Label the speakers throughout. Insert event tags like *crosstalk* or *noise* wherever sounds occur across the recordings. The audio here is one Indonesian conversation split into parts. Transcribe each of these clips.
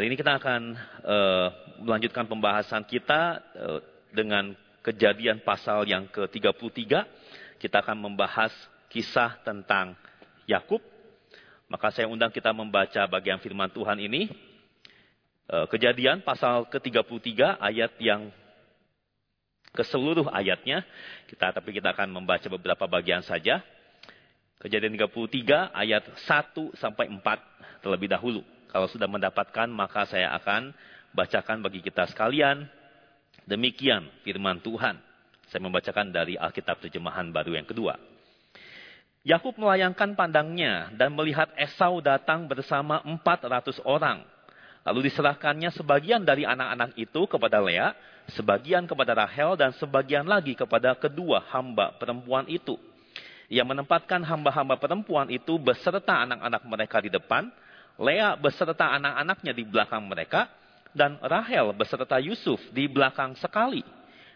Speaker 1: Hari ini kita akan uh, melanjutkan pembahasan kita uh, dengan kejadian pasal yang ke-33. Kita akan membahas kisah tentang Yakub. Maka saya undang kita membaca bagian firman Tuhan ini. Uh, kejadian pasal ke-33 ayat yang ke seluruh ayatnya. Kita tapi kita akan membaca beberapa bagian saja. Kejadian 33 ayat 1 sampai 4 terlebih dahulu. Kalau sudah mendapatkan maka saya akan bacakan bagi kita sekalian. Demikian firman Tuhan. Saya membacakan dari Alkitab terjemahan baru yang kedua. Yakub melayangkan pandangnya dan melihat Esau datang bersama 400 orang. Lalu diserahkannya sebagian dari anak-anak itu kepada Lea, sebagian kepada Rahel, dan sebagian lagi kepada kedua hamba perempuan itu yang menempatkan hamba-hamba perempuan itu beserta anak-anak mereka di depan, Lea beserta anak-anaknya di belakang mereka, dan Rahel beserta Yusuf di belakang sekali.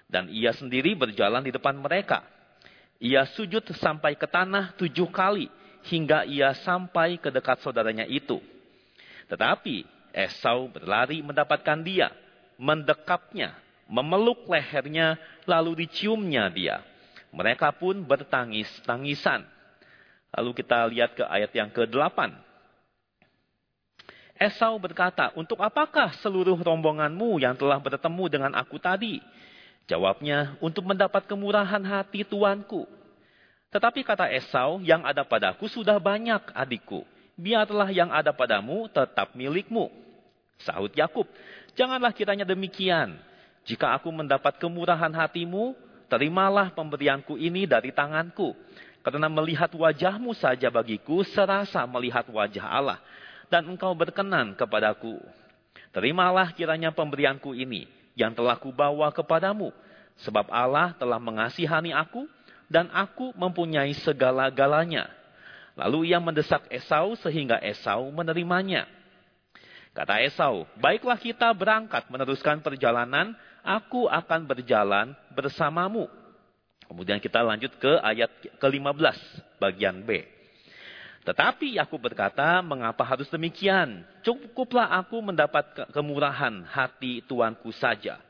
Speaker 1: Dan ia sendiri berjalan di depan mereka. Ia sujud sampai ke tanah tujuh kali, hingga ia sampai ke dekat saudaranya itu. Tetapi Esau berlari mendapatkan dia, mendekapnya, memeluk lehernya, lalu diciumnya dia. Mereka pun bertangis-tangisan. Lalu kita lihat ke ayat yang ke-8. Esau berkata, untuk apakah seluruh rombonganmu yang telah bertemu dengan aku tadi? Jawabnya, untuk mendapat kemurahan hati tuanku. Tetapi kata Esau, yang ada padaku sudah banyak adikku. Biarlah yang ada padamu tetap milikmu. Sahut Yakub, janganlah kiranya demikian. Jika aku mendapat kemurahan hatimu, terimalah pemberianku ini dari tanganku. Karena melihat wajahmu saja bagiku serasa melihat wajah Allah. Dan engkau berkenan kepadaku. Terimalah kiranya pemberianku ini yang telah kubawa kepadamu. Sebab Allah telah mengasihani aku dan aku mempunyai segala-galanya. Lalu ia mendesak Esau sehingga Esau menerimanya. Kata Esau, baiklah kita berangkat meneruskan perjalanan aku akan berjalan bersamamu. Kemudian kita lanjut ke ayat ke-15 bagian B. Tetapi aku berkata, mengapa harus demikian? Cukuplah aku mendapat kemurahan hati tuanku saja.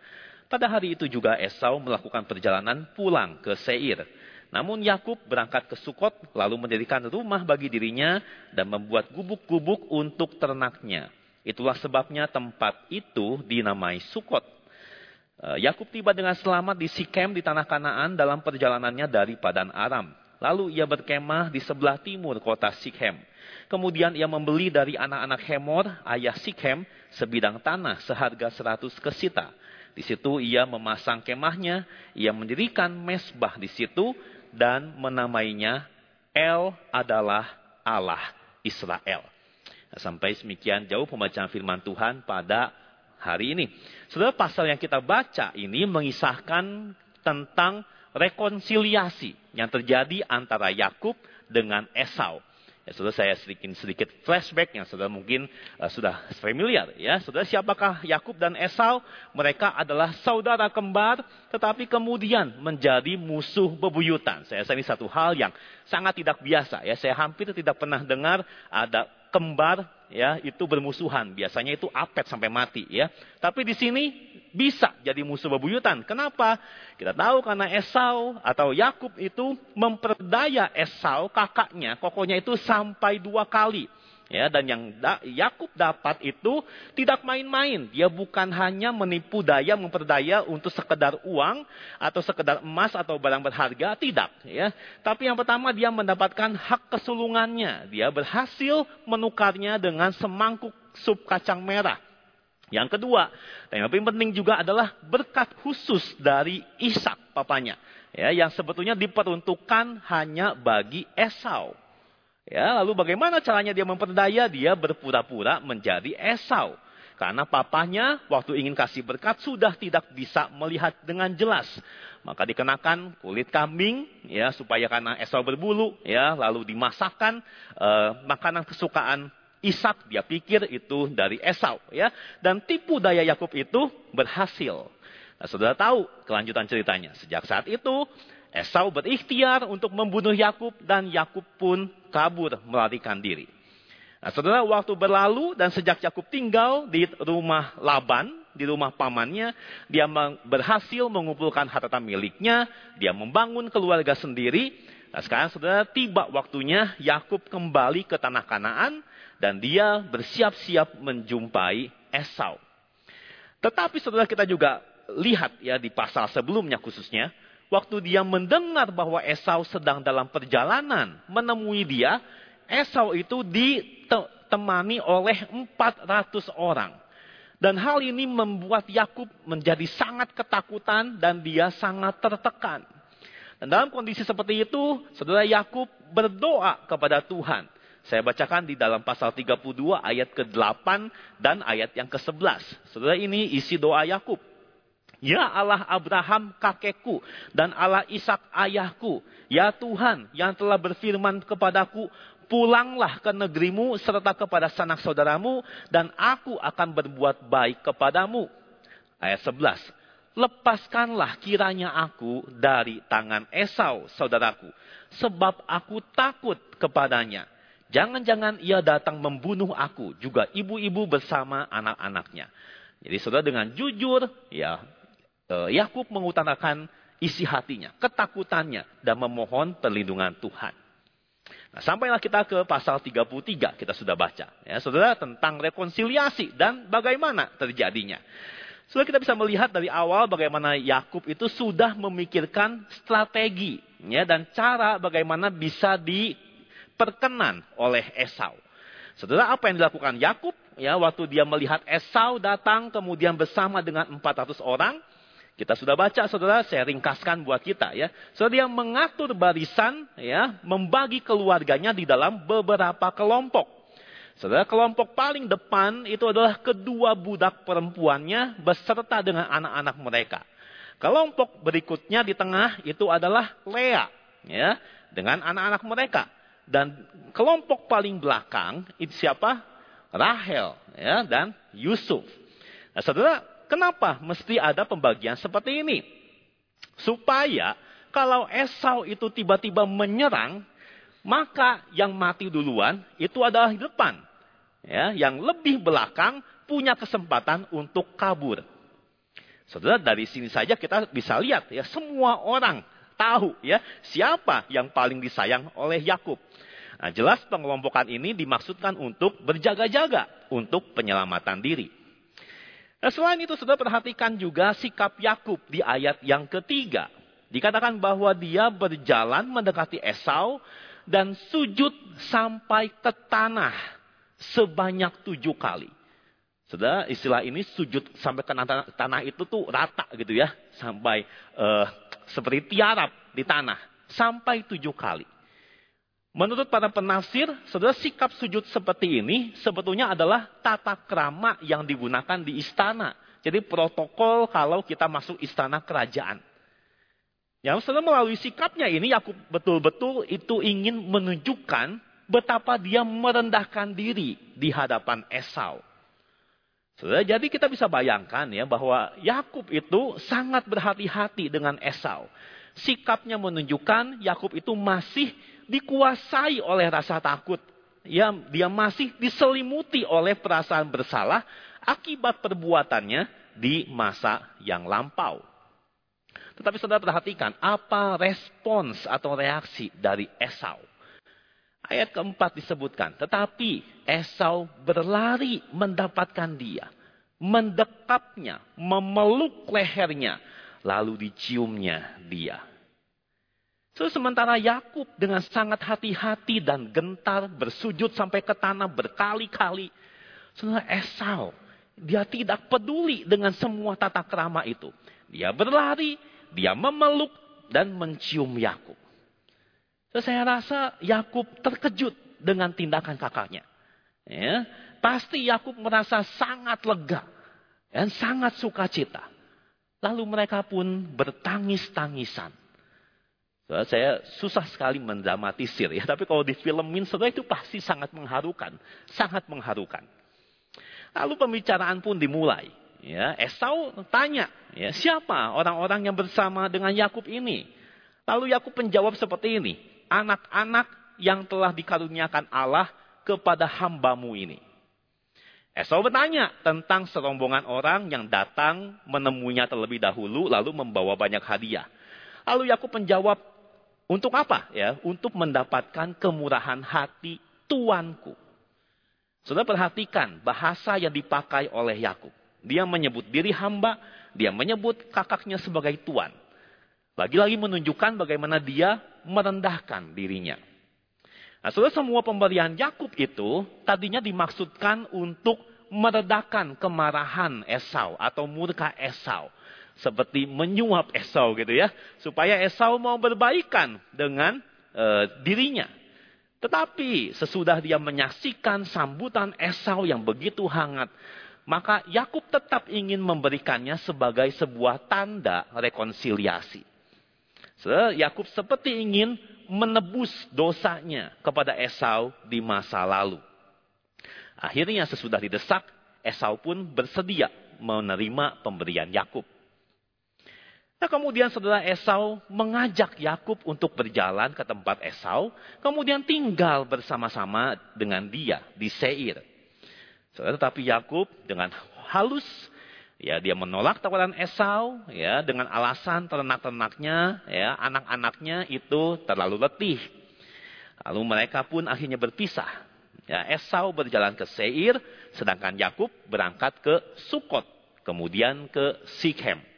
Speaker 1: Pada hari itu juga Esau melakukan perjalanan pulang ke Seir. Namun Yakub berangkat ke Sukot lalu mendirikan rumah bagi dirinya dan membuat gubuk-gubuk untuk ternaknya. Itulah sebabnya tempat itu dinamai Sukot. Eh, Yakub tiba dengan selamat di Sikem di tanah Kanaan dalam perjalanannya dari Padan Aram. Lalu ia berkemah di sebelah timur kota Sikem. Kemudian ia membeli dari anak-anak Hemor, ayah Sikem, sebidang tanah seharga seratus kesita. Di situ ia memasang kemahnya, ia mendirikan mesbah di situ dan menamainya El adalah Allah Israel. Sampai semikian jauh pembacaan firman Tuhan pada hari ini. Saudara pasal yang kita baca ini mengisahkan tentang rekonsiliasi yang terjadi antara Yakub dengan Esau. Ya, saudara saya sedikit sedikit flashback yang saudara mungkin uh, sudah familiar ya. Saudara siapakah Yakub dan Esau? Mereka adalah saudara kembar tetapi kemudian menjadi musuh bebuyutan. Saya rasa ini satu hal yang sangat tidak biasa ya. Saya hampir tidak pernah dengar ada kembar ya itu bermusuhan. Biasanya itu apet sampai mati ya. Tapi di sini bisa jadi musuh bebuyutan. Kenapa? Kita tahu karena Esau atau Yakub itu memperdaya Esau kakaknya, kokonya itu sampai dua kali. Ya, dan yang da, Yakub dapat itu tidak main-main. Dia bukan hanya menipu daya, memperdaya untuk sekedar uang atau sekedar emas atau barang berharga, tidak. Ya, tapi yang pertama dia mendapatkan hak kesulungannya. Dia berhasil menukarnya dengan semangkuk sup kacang merah. Yang kedua, dan yang lebih penting juga adalah berkat khusus dari Ishak papanya. Ya, yang sebetulnya diperuntukkan hanya bagi Esau. Ya, lalu bagaimana caranya dia memperdaya? Dia berpura-pura menjadi Esau. Karena papanya waktu ingin kasih berkat sudah tidak bisa melihat dengan jelas. Maka dikenakan kulit kambing ya supaya karena Esau berbulu ya lalu dimasakkan uh, makanan kesukaan Ishak dia pikir itu dari Esau ya dan tipu daya Yakub itu berhasil. Nah, saudara tahu kelanjutan ceritanya. Sejak saat itu Esau berikhtiar untuk membunuh Yakub dan Yakub pun kabur melarikan diri. Nah, saudara, waktu berlalu dan sejak Yakub tinggal di rumah Laban, di rumah pamannya, dia berhasil mengumpulkan harta miliknya, dia membangun keluarga sendiri. Nah, sekarang saudara tiba waktunya Yakub kembali ke tanah Kanaan dan dia bersiap-siap menjumpai Esau. Tetapi saudara kita juga lihat ya di pasal sebelumnya khususnya, waktu dia mendengar bahwa Esau sedang dalam perjalanan menemui dia, Esau itu ditemani oleh 400 orang. Dan hal ini membuat Yakub menjadi sangat ketakutan dan dia sangat tertekan. Dan dalam kondisi seperti itu, saudara Yakub berdoa kepada Tuhan. Saya bacakan di dalam pasal 32 ayat ke-8 dan ayat yang ke-11. Saudara ini isi doa Yakub. Ya Allah Abraham kakekku dan Allah Ishak ayahku. Ya Tuhan yang telah berfirman kepadaku, pulanglah ke negerimu serta kepada sanak saudaramu dan aku akan berbuat baik kepadamu. Ayat 11. Lepaskanlah kiranya aku dari tangan Esau, saudaraku, sebab aku takut kepadanya. Jangan-jangan ia datang membunuh aku, juga ibu-ibu bersama anak-anaknya. Jadi saudara dengan jujur, ya Yakub mengutarakan isi hatinya, ketakutannya, dan memohon perlindungan Tuhan. Nah, sampailah kita ke pasal 33, kita sudah baca. Ya, saudara, tentang rekonsiliasi dan bagaimana terjadinya. Saudara kita bisa melihat dari awal bagaimana Yakub itu sudah memikirkan strategi ya, dan cara bagaimana bisa diperkenan oleh Esau. Saudara, apa yang dilakukan Yakub ya waktu dia melihat Esau datang kemudian bersama dengan 400 orang, kita sudah baca, saudara, saya ringkaskan buat kita ya. Saudara, dia mengatur barisan, ya, membagi keluarganya di dalam beberapa kelompok. Saudara, kelompok paling depan itu adalah kedua budak perempuannya beserta dengan anak-anak mereka. Kelompok berikutnya di tengah itu adalah Lea, ya, dengan anak-anak mereka. Dan kelompok paling belakang itu siapa? Rahel, ya, dan Yusuf. Nah, saudara, Kenapa mesti ada pembagian seperti ini? Supaya kalau Esau itu tiba-tiba menyerang, maka yang mati duluan itu adalah di depan. Ya, yang lebih belakang punya kesempatan untuk kabur. Saudara, dari sini saja kita bisa lihat ya, semua orang tahu ya siapa yang paling disayang oleh Yakub. Nah, jelas pengelompokan ini dimaksudkan untuk berjaga-jaga untuk penyelamatan diri. Nah, selain itu sudah perhatikan juga sikap Yakub di ayat yang ketiga. Dikatakan bahwa dia berjalan mendekati Esau dan sujud sampai ke tanah sebanyak tujuh kali. Sudah istilah ini sujud sampai ke tanah, tanah itu tuh rata gitu ya. Sampai uh, seperti tiarap di tanah. Sampai tujuh kali. Menurut para penafsir, saudara sikap sujud seperti ini sebetulnya adalah tata krama yang digunakan di istana. Jadi protokol kalau kita masuk istana kerajaan. Yang saudara melalui sikapnya ini, Yakub betul-betul itu ingin menunjukkan betapa dia merendahkan diri di hadapan Esau. Saudara, jadi kita bisa bayangkan ya bahwa Yakub itu sangat berhati-hati dengan Esau. Sikapnya menunjukkan Yakub itu masih dikuasai oleh rasa takut. Ya, dia masih diselimuti oleh perasaan bersalah akibat perbuatannya di masa yang lampau. Tetapi saudara perhatikan, apa respons atau reaksi dari Esau? Ayat keempat disebutkan, tetapi Esau berlari mendapatkan dia. Mendekapnya, memeluk lehernya, lalu diciumnya dia. So, sementara Yakub dengan sangat hati-hati dan gentar bersujud sampai ke tanah berkali-kali. Saudara Esau, dia tidak peduli dengan semua tata kerama itu. Dia berlari, dia memeluk dan mencium Yakub. So, saya rasa Yakub terkejut dengan tindakan kakaknya. Ya, pasti Yakub merasa sangat lega dan sangat sukacita. Lalu mereka pun bertangis-tangisan. Saya susah sekali mendramatisir ya, tapi kalau difilmin saudara itu pasti sangat mengharukan, sangat mengharukan. Lalu pembicaraan pun dimulai. Ya, Esau tanya, ya, siapa orang-orang yang bersama dengan Yakub ini? Lalu Yakub menjawab seperti ini, anak-anak yang telah dikaruniakan Allah kepada hambamu ini? Esau bertanya tentang serombongan orang yang datang menemuinya terlebih dahulu lalu membawa banyak hadiah. Lalu Yakub menjawab, untuk apa? Ya, untuk mendapatkan kemurahan hati tuanku. Sudah perhatikan bahasa yang dipakai oleh Yakub. Dia menyebut diri hamba, dia menyebut kakaknya sebagai tuan. Lagi-lagi menunjukkan bagaimana dia merendahkan dirinya. Nah, saudara semua pemberian Yakub itu tadinya dimaksudkan untuk meredakan kemarahan Esau atau murka Esau. Seperti menyuap Esau gitu ya. Supaya Esau mau berbaikan dengan e, dirinya. Tetapi sesudah dia menyaksikan sambutan Esau yang begitu hangat. Maka Yakub tetap ingin memberikannya sebagai sebuah tanda rekonsiliasi. Yakub seperti ingin menebus dosanya kepada Esau di masa lalu. Akhirnya sesudah didesak, Esau pun bersedia menerima pemberian Yakub. Nah, kemudian saudara Esau mengajak Yakub untuk berjalan ke tempat Esau, kemudian tinggal bersama-sama dengan dia di Seir. Saudara, tetapi Yakub dengan halus Ya, dia menolak tawaran Esau ya dengan alasan ternak-ternaknya, ya, anak-anaknya itu terlalu letih. Lalu mereka pun akhirnya berpisah. Ya, Esau berjalan ke Seir, sedangkan Yakub berangkat ke Sukot, kemudian ke Sikhem.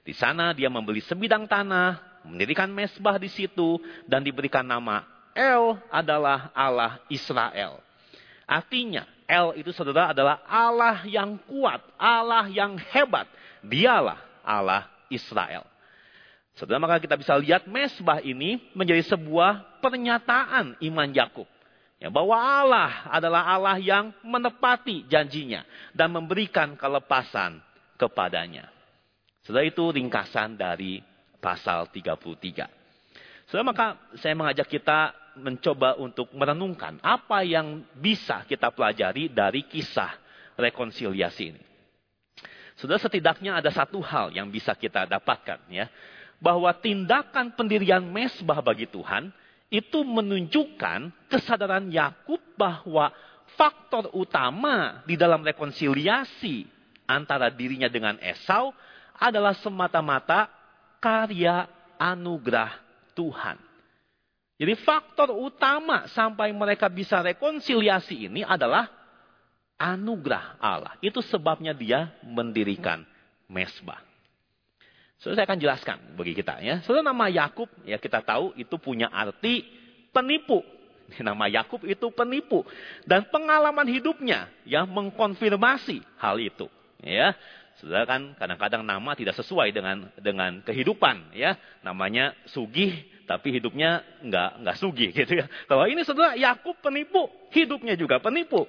Speaker 1: Di sana dia membeli sebidang tanah, mendirikan mesbah di situ, dan diberikan nama El adalah Allah Israel. Artinya, El itu saudara adalah Allah yang kuat, Allah yang hebat. Dialah Allah Israel. Saudara maka kita bisa lihat mesbah ini menjadi sebuah pernyataan iman Yakub. Ya, bahwa Allah adalah Allah yang menepati janjinya dan memberikan kelepasan kepadanya. Setelah itu ringkasan dari pasal 33. Saudara maka saya mengajak kita mencoba untuk merenungkan apa yang bisa kita pelajari dari kisah rekonsiliasi ini. Sudah setidaknya ada satu hal yang bisa kita dapatkan ya. Bahwa tindakan pendirian mesbah bagi Tuhan itu menunjukkan kesadaran Yakub bahwa faktor utama di dalam rekonsiliasi antara dirinya dengan Esau adalah semata-mata karya anugerah Tuhan. Jadi faktor utama sampai mereka bisa rekonsiliasi ini adalah anugerah Allah. Itu sebabnya dia mendirikan mesbah. So, saya akan jelaskan bagi kita ya. So, nama Yakub ya kita tahu itu punya arti penipu. *laughs* Nama Yakub itu penipu dan pengalaman hidupnya yang mengkonfirmasi hal itu. Ya, Saudara kan kadang-kadang nama tidak sesuai dengan dengan kehidupan ya. Namanya Sugih tapi hidupnya nggak nggak sugih *laughs* gitu ya. Kalau ini saudara Yakub penipu, hidupnya juga penipu.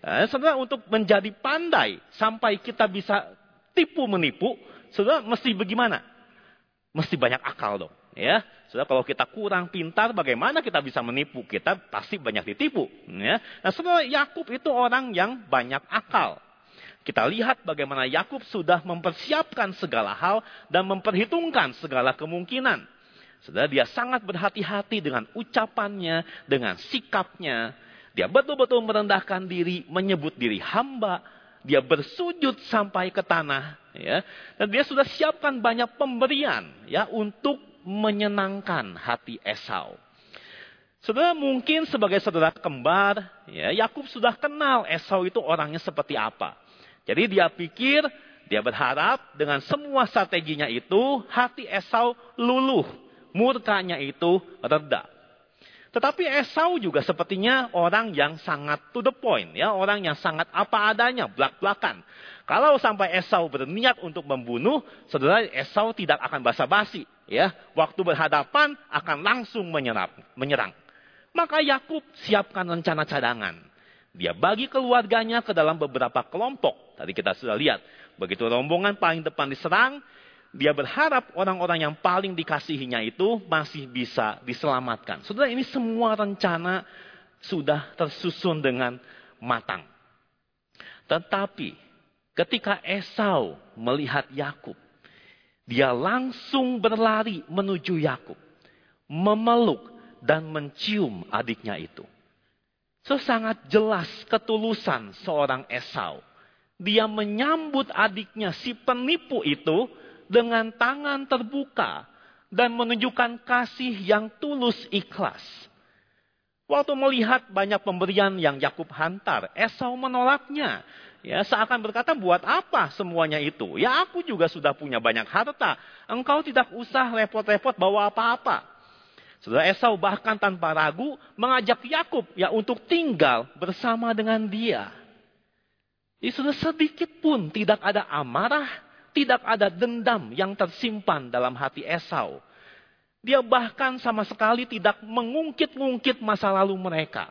Speaker 1: Nah, saudara untuk menjadi pandai sampai kita bisa tipu menipu, saudara mesti bagaimana? Mesti banyak akal dong, ya. Saudara kalau kita kurang pintar, bagaimana kita bisa menipu? Kita pasti banyak ditipu, ya. Nah, saudara Yakub itu orang yang banyak akal. Kita lihat bagaimana Yakub sudah mempersiapkan segala hal dan memperhitungkan segala kemungkinan. Saudara, dia sangat berhati-hati dengan ucapannya, dengan sikapnya. Dia betul-betul merendahkan diri, menyebut diri hamba. Dia bersujud sampai ke tanah, ya. Dan dia sudah siapkan banyak pemberian, ya, untuk menyenangkan hati Esau. Saudara mungkin sebagai saudara kembar, ya, Yakub sudah kenal Esau itu orangnya seperti apa. Jadi dia pikir, dia berharap dengan semua strateginya itu, hati Esau luluh. Murkanya itu reda. Tetapi Esau juga sepertinya orang yang sangat to the point. ya Orang yang sangat apa adanya, belak-belakan. Kalau sampai Esau berniat untuk membunuh, saudara Esau tidak akan basa-basi. ya Waktu berhadapan akan langsung menyerap, menyerang. Maka Yakub siapkan rencana cadangan. Dia bagi keluarganya ke dalam beberapa kelompok. Tadi kita sudah lihat. Begitu rombongan paling depan diserang, dia berharap orang-orang yang paling dikasihinya itu masih bisa diselamatkan. Saudara, ini semua rencana sudah tersusun dengan matang. Tetapi ketika Esau melihat Yakub, dia langsung berlari menuju Yakub, memeluk dan mencium adiknya itu. So sangat jelas ketulusan seorang Esau. Dia menyambut adiknya si penipu itu dengan tangan terbuka dan menunjukkan kasih yang tulus ikhlas. Waktu melihat banyak pemberian yang Yakub hantar, Esau menolaknya. Ya, seakan berkata, buat apa semuanya itu? Ya aku juga sudah punya banyak harta. Engkau tidak usah repot-repot bawa apa-apa. Saudara Esau bahkan tanpa ragu mengajak Yakub ya untuk tinggal bersama dengan dia. Jadi sudah sedikit pun tidak ada amarah, tidak ada dendam yang tersimpan dalam hati Esau. Dia bahkan sama sekali tidak mengungkit-ungkit masa lalu mereka.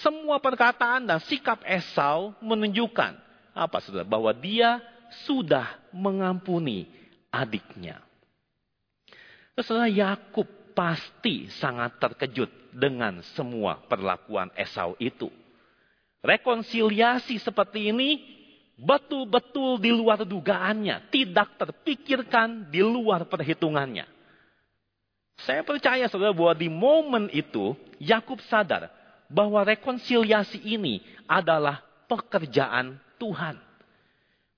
Speaker 1: Semua perkataan dan sikap Esau menunjukkan apa saudara? Bahwa dia sudah mengampuni adiknya. Saudara Yakub pasti sangat terkejut dengan semua perlakuan Esau itu. Rekonsiliasi seperti ini betul-betul di luar dugaannya, tidak terpikirkan di luar perhitungannya. Saya percaya saudara bahwa di momen itu Yakub sadar bahwa rekonsiliasi ini adalah pekerjaan Tuhan.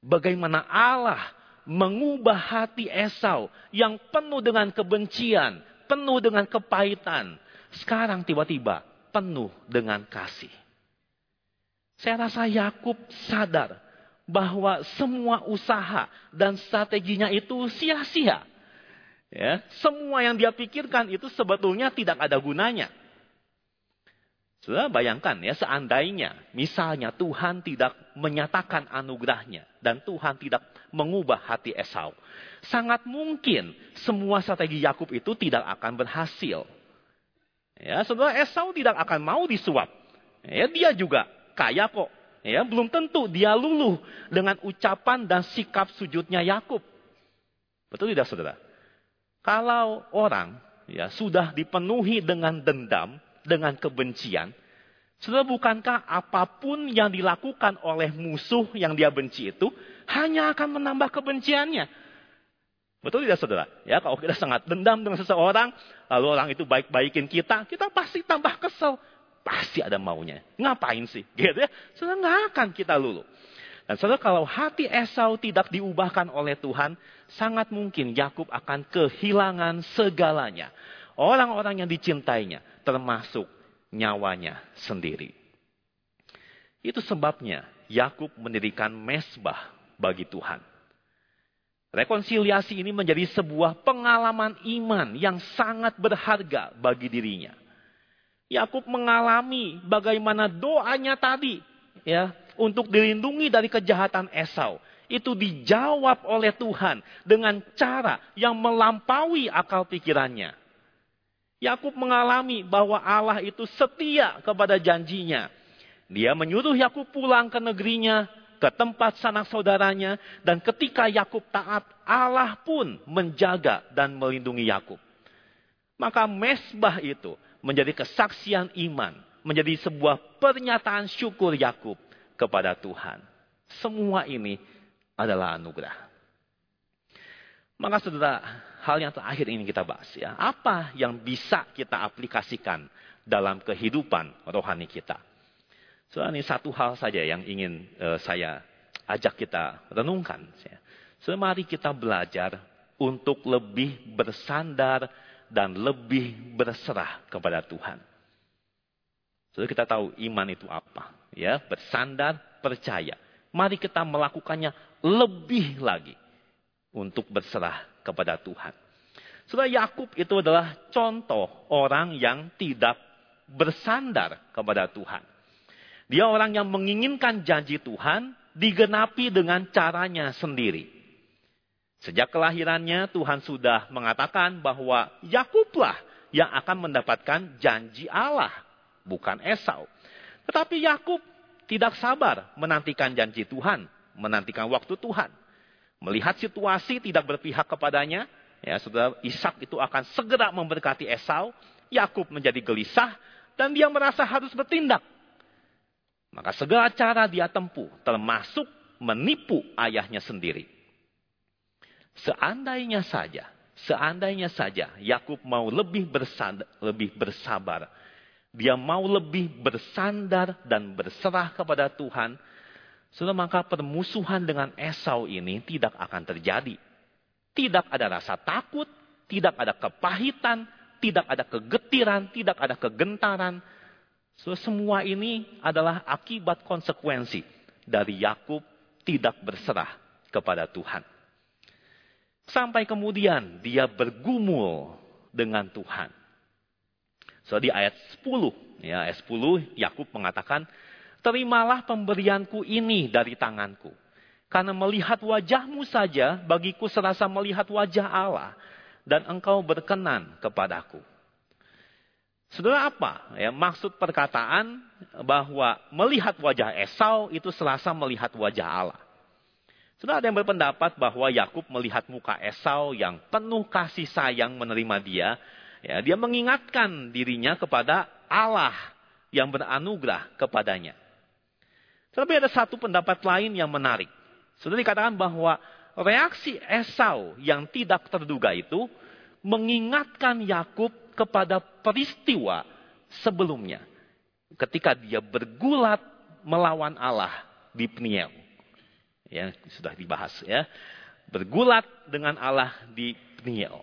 Speaker 1: Bagaimana Allah mengubah hati Esau yang penuh dengan kebencian, penuh dengan kepahitan. Sekarang tiba-tiba penuh dengan kasih. Saya rasa Yakub sadar bahwa semua usaha dan strateginya itu sia-sia. Ya, semua yang dia pikirkan itu sebetulnya tidak ada gunanya. Sudah bayangkan ya, seandainya misalnya Tuhan tidak menyatakan anugerahnya dan Tuhan tidak mengubah hati Esau. Sangat mungkin semua strategi Yakub itu tidak akan berhasil. Ya, saudara Esau tidak akan mau disuap. Ya, dia juga kaya kok. Ya, belum tentu dia luluh dengan ucapan dan sikap sujudnya Yakub. Betul tidak saudara? Kalau orang ya sudah dipenuhi dengan dendam, dengan kebencian, Saudara, bukankah apa pun yang dilakukan oleh musuh yang dia benci itu hanya akan menambah kebenciannya? Betul tidak saudara? Ya, kalau kita sangat dendam dengan seseorang, lalu orang itu baik-baikin kita, kita pasti tambah kesel. Pasti ada maunya. Ngapain sih? Gitu ya. Saudara nggak akan kita lulu. Dan saudara kalau hati Esau tidak diubahkan oleh Tuhan, sangat mungkin Yakub akan kehilangan segalanya. Orang-orang yang dicintainya, termasuk nyawanya sendiri. Itu sebabnya Yakub mendirikan mesbah bagi Tuhan. Rekonsiliasi ini menjadi sebuah pengalaman iman yang sangat berharga bagi dirinya. Yakub mengalami bagaimana doanya tadi ya untuk dilindungi dari kejahatan Esau itu dijawab oleh Tuhan dengan cara yang melampaui akal pikirannya. Yakub mengalami bahwa Allah itu setia kepada janjinya. Dia menyuruh Yakub pulang ke negerinya, ke tempat sanak saudaranya, dan ketika Yakub taat, Allah pun menjaga dan melindungi Yakub. Maka mesbah itu menjadi kesaksian iman, menjadi sebuah pernyataan syukur Yakub kepada Tuhan. Semua ini adalah anugerah. Maka saudara, hal yang terakhir ini kita bahas ya. Apa yang bisa kita aplikasikan dalam kehidupan rohani kita? So, ini satu hal saja yang ingin uh, saya ajak kita renungkan. Ya. So, mari kita belajar untuk lebih bersandar dan lebih berserah kepada Tuhan. Kita tahu iman itu apa? Ya, bersandar, percaya. Mari kita melakukannya lebih lagi untuk berserah kepada Tuhan. Saudara Yakub itu adalah contoh orang yang tidak bersandar kepada Tuhan. Dia orang yang menginginkan janji Tuhan digenapi dengan caranya sendiri. Sejak kelahirannya Tuhan sudah mengatakan bahwa Yakublah yang akan mendapatkan janji Allah, bukan Esau. Tetapi Yakub tidak sabar menantikan janji Tuhan, menantikan waktu Tuhan. Melihat situasi tidak berpihak kepadanya, ya saudara Ishak itu akan segera memberkati Esau. Yakub menjadi gelisah dan dia merasa harus bertindak. Maka segala cara dia tempuh, termasuk menipu ayahnya sendiri. Seandainya saja, seandainya saja Yakub mau lebih bersabar, lebih bersabar, dia mau lebih bersandar dan berserah kepada Tuhan, sudah maka permusuhan dengan Esau ini tidak akan terjadi. Tidak ada rasa takut, tidak ada kepahitan, tidak ada kegetiran, tidak ada kegentaran. So, semua ini adalah akibat konsekuensi dari Yakub tidak berserah kepada Tuhan. Sampai kemudian dia bergumul dengan Tuhan. So di ayat 10, ya ayat 10 Yakub mengatakan, "Terimalah pemberianku ini dari tanganku, karena melihat wajahmu saja bagiku serasa melihat wajah Allah, dan engkau berkenan kepadaku." Saudara apa? Ya, maksud perkataan bahwa melihat wajah Esau itu serasa melihat wajah Allah. Sudah ada yang berpendapat bahwa Yakub melihat muka Esau yang penuh kasih sayang menerima dia Ya, dia mengingatkan dirinya kepada Allah yang beranugerah kepadanya. Tapi ada satu pendapat lain yang menarik. Sudah dikatakan bahwa reaksi Esau yang tidak terduga itu mengingatkan Yakub kepada peristiwa sebelumnya. Ketika dia bergulat melawan Allah di Peniel. Ya, sudah dibahas ya. Bergulat dengan Allah di Peniel.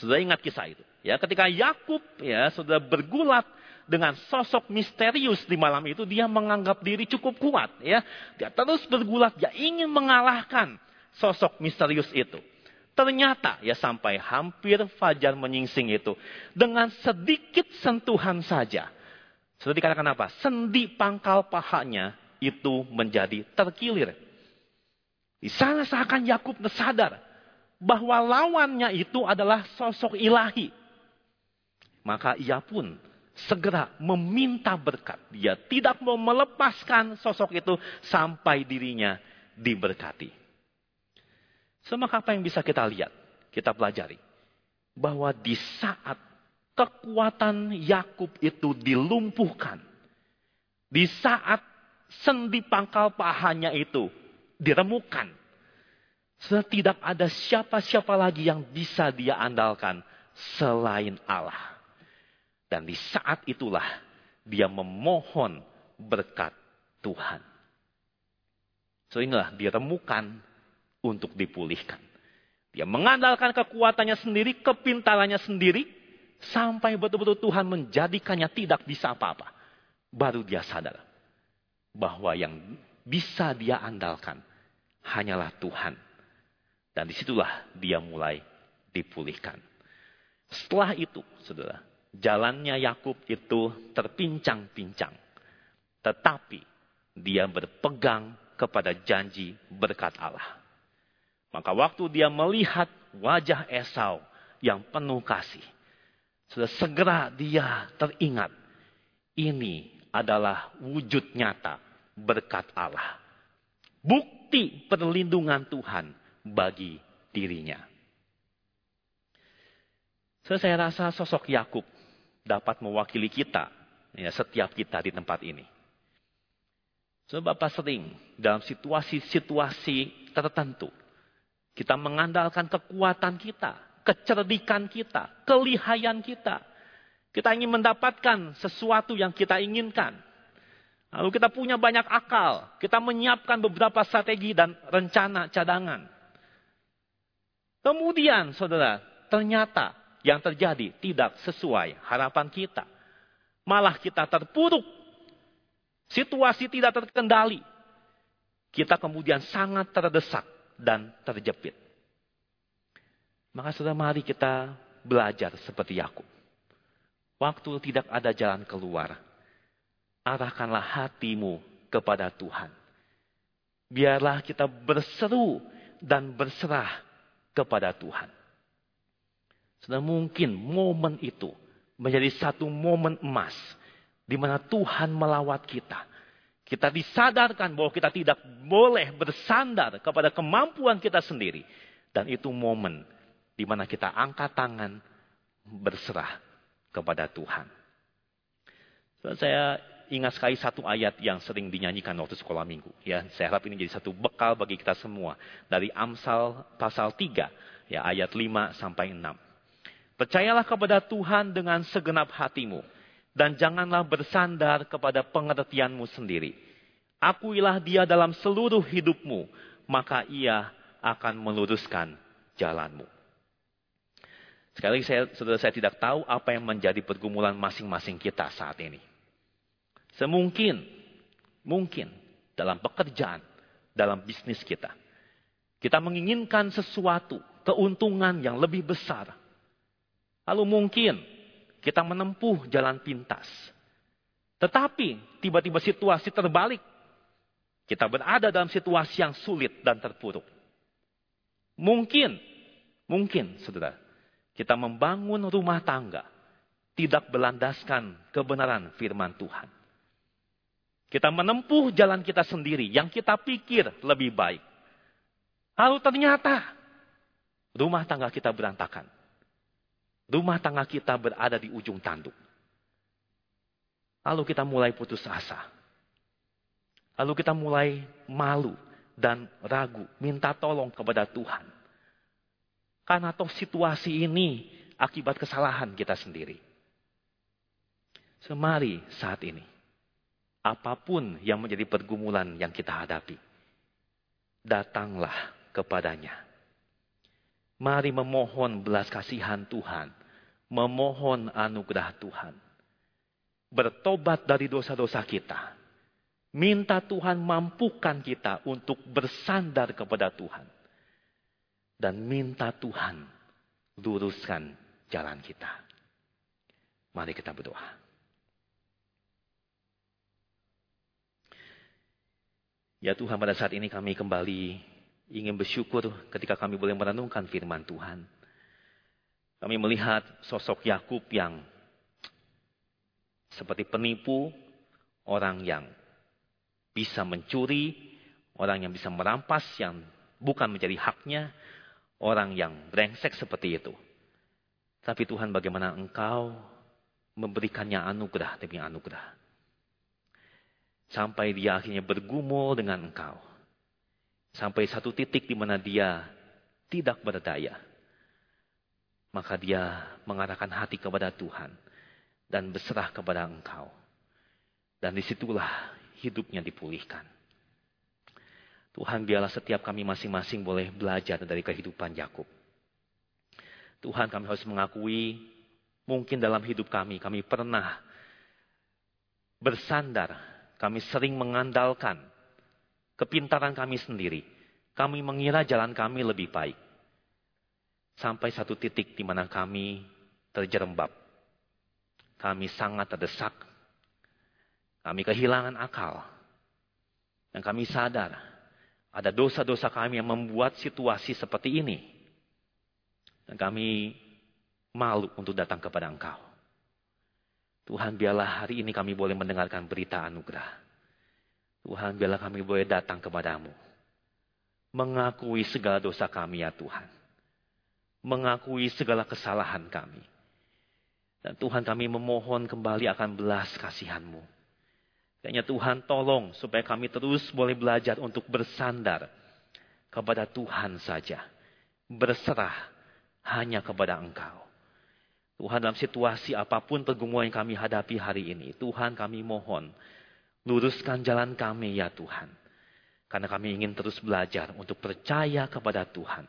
Speaker 1: Sudah ingat kisah itu. Ya, ketika Yakub ya sudah bergulat dengan sosok misterius di malam itu, dia menganggap diri cukup kuat. Ya, dia terus bergulat, dia ingin mengalahkan sosok misterius itu. Ternyata ya sampai hampir fajar menyingsing itu dengan sedikit sentuhan saja. Sudah dikatakan apa? Sendi pangkal pahanya itu menjadi terkilir. Di sana seakan Yakub sadar bahwa lawannya itu adalah sosok ilahi maka ia pun segera meminta berkat. Dia tidak mau melepaskan sosok itu sampai dirinya diberkati. Semaka apa yang bisa kita lihat, kita pelajari. Bahwa di saat kekuatan Yakub itu dilumpuhkan. Di saat sendi pangkal pahanya itu diremukan. Tidak ada siapa-siapa lagi yang bisa dia andalkan selain Allah. Dan di saat itulah dia memohon berkat Tuhan. So inilah dia temukan untuk dipulihkan. Dia mengandalkan kekuatannya sendiri, kepintarannya sendiri, sampai betul-betul Tuhan menjadikannya tidak bisa apa-apa. Baru dia sadar bahwa yang bisa dia andalkan hanyalah Tuhan. Dan di situlah dia mulai dipulihkan. Setelah itu, saudara, jalannya Yakub itu terpincang-pincang. Tetapi dia berpegang kepada janji berkat Allah. Maka waktu dia melihat wajah Esau yang penuh kasih, sudah segera dia teringat ini adalah wujud nyata berkat Allah. Bukti perlindungan Tuhan bagi dirinya. So, saya rasa sosok Yakub dapat mewakili kita, ya, setiap kita di tempat ini. Sebab Bapak sering dalam situasi-situasi tertentu, kita mengandalkan kekuatan kita, kecerdikan kita, kelihayan kita. Kita ingin mendapatkan sesuatu yang kita inginkan. Lalu kita punya banyak akal, kita menyiapkan beberapa strategi dan rencana cadangan. Kemudian, saudara, ternyata yang terjadi tidak sesuai harapan kita. Malah kita terpuruk. Situasi tidak terkendali. Kita kemudian sangat terdesak dan terjepit. Maka sudah mari kita belajar seperti Yakub. Waktu tidak ada jalan keluar, arahkanlah hatimu kepada Tuhan. Biarlah kita berseru dan berserah kepada Tuhan. Sudah mungkin momen itu menjadi satu momen emas di mana Tuhan melawat kita. Kita disadarkan bahwa kita tidak boleh bersandar kepada kemampuan kita sendiri. Dan itu momen di mana kita angkat tangan berserah kepada Tuhan. Saya ingat sekali satu ayat yang sering dinyanyikan waktu sekolah minggu. Ya, saya harap ini jadi satu bekal bagi kita semua. Dari Amsal pasal 3, ya, ayat 5 sampai 6. Percayalah kepada Tuhan dengan segenap hatimu. Dan janganlah bersandar kepada pengertianmu sendiri. Akuilah dia dalam seluruh hidupmu, maka ia akan meluruskan jalanmu. Sekali lagi saya, saudara saya tidak tahu apa yang menjadi pergumulan masing-masing kita saat ini. Semungkin, mungkin dalam pekerjaan, dalam bisnis kita. Kita menginginkan sesuatu, keuntungan yang lebih besar. Lalu mungkin kita menempuh jalan pintas. Tetapi tiba-tiba situasi terbalik. Kita berada dalam situasi yang sulit dan terpuruk. Mungkin, mungkin saudara, kita membangun rumah tangga tidak berlandaskan kebenaran firman Tuhan. Kita menempuh jalan kita sendiri yang kita pikir lebih baik. Lalu ternyata rumah tangga kita berantakan rumah tangga kita berada di ujung tanduk. Lalu kita mulai putus asa. Lalu kita mulai malu dan ragu, minta tolong kepada Tuhan. Karena toh situasi ini akibat kesalahan kita sendiri. Semari saat ini, apa pun yang menjadi pergumulan yang kita hadapi, datanglah kepadanya Mari memohon belas kasihan Tuhan. Memohon anugerah Tuhan. Bertobat dari dosa-dosa kita. Minta Tuhan mampukan kita untuk bersandar kepada Tuhan. Dan minta Tuhan luruskan jalan kita. Mari kita berdoa. Ya Tuhan pada saat ini kami kembali ingin bersyukur ketika kami boleh merenungkan firman Tuhan. Kami melihat sosok Yakub yang seperti penipu, orang yang bisa mencuri, orang yang bisa merampas yang bukan menjadi haknya, orang yang brengsek seperti itu. Tapi Tuhan bagaimana engkau memberikannya anugerah demi anugerah. Sampai dia akhirnya bergumul dengan engkau Sampai satu titik di mana dia tidak berdaya. Maka dia mengarahkan hati kepada Tuhan. Dan berserah kepada engkau. Dan di situlah hidupnya dipulihkan. Tuhan biarlah setiap kami masing-masing boleh belajar dari kehidupan Yakub. Tuhan kami harus mengakui mungkin dalam hidup kami kami pernah bersandar, kami sering mengandalkan kepintaran kami sendiri. Kami mengira jalan kami lebih baik. Sampai satu titik di mana kami terjerembab. Kami sangat terdesak. Kami kehilangan akal. Dan kami sadar ada dosa-dosa kami yang membuat situasi seperti ini. Dan kami malu untuk datang kepada Engkau. Tuhan biarlah hari ini kami boleh mendengarkan berita anugerah. Tuhan, biarlah kami boleh datang kepadamu. Mengakui segala dosa kami ya Tuhan. Mengakui segala kesalahan kami. Dan Tuhan kami memohon kembali akan belas kasihanmu. Kayaknya Tuhan tolong supaya kami terus boleh belajar untuk bersandar kepada Tuhan saja. Berserah hanya kepada Engkau. Tuhan dalam situasi apa pun pergumulan yang kami hadapi hari ini. Tuhan kami mohon Luruskan jalan kami ya Tuhan. Karena kami ingin terus belajar untuk percaya kepada Tuhan.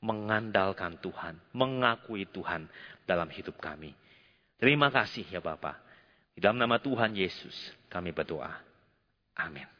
Speaker 1: Mengandalkan Tuhan. Mengakui Tuhan dalam hidup kami. Terima kasih ya Bapak. Dalam nama Tuhan Yesus kami berdoa. Amin.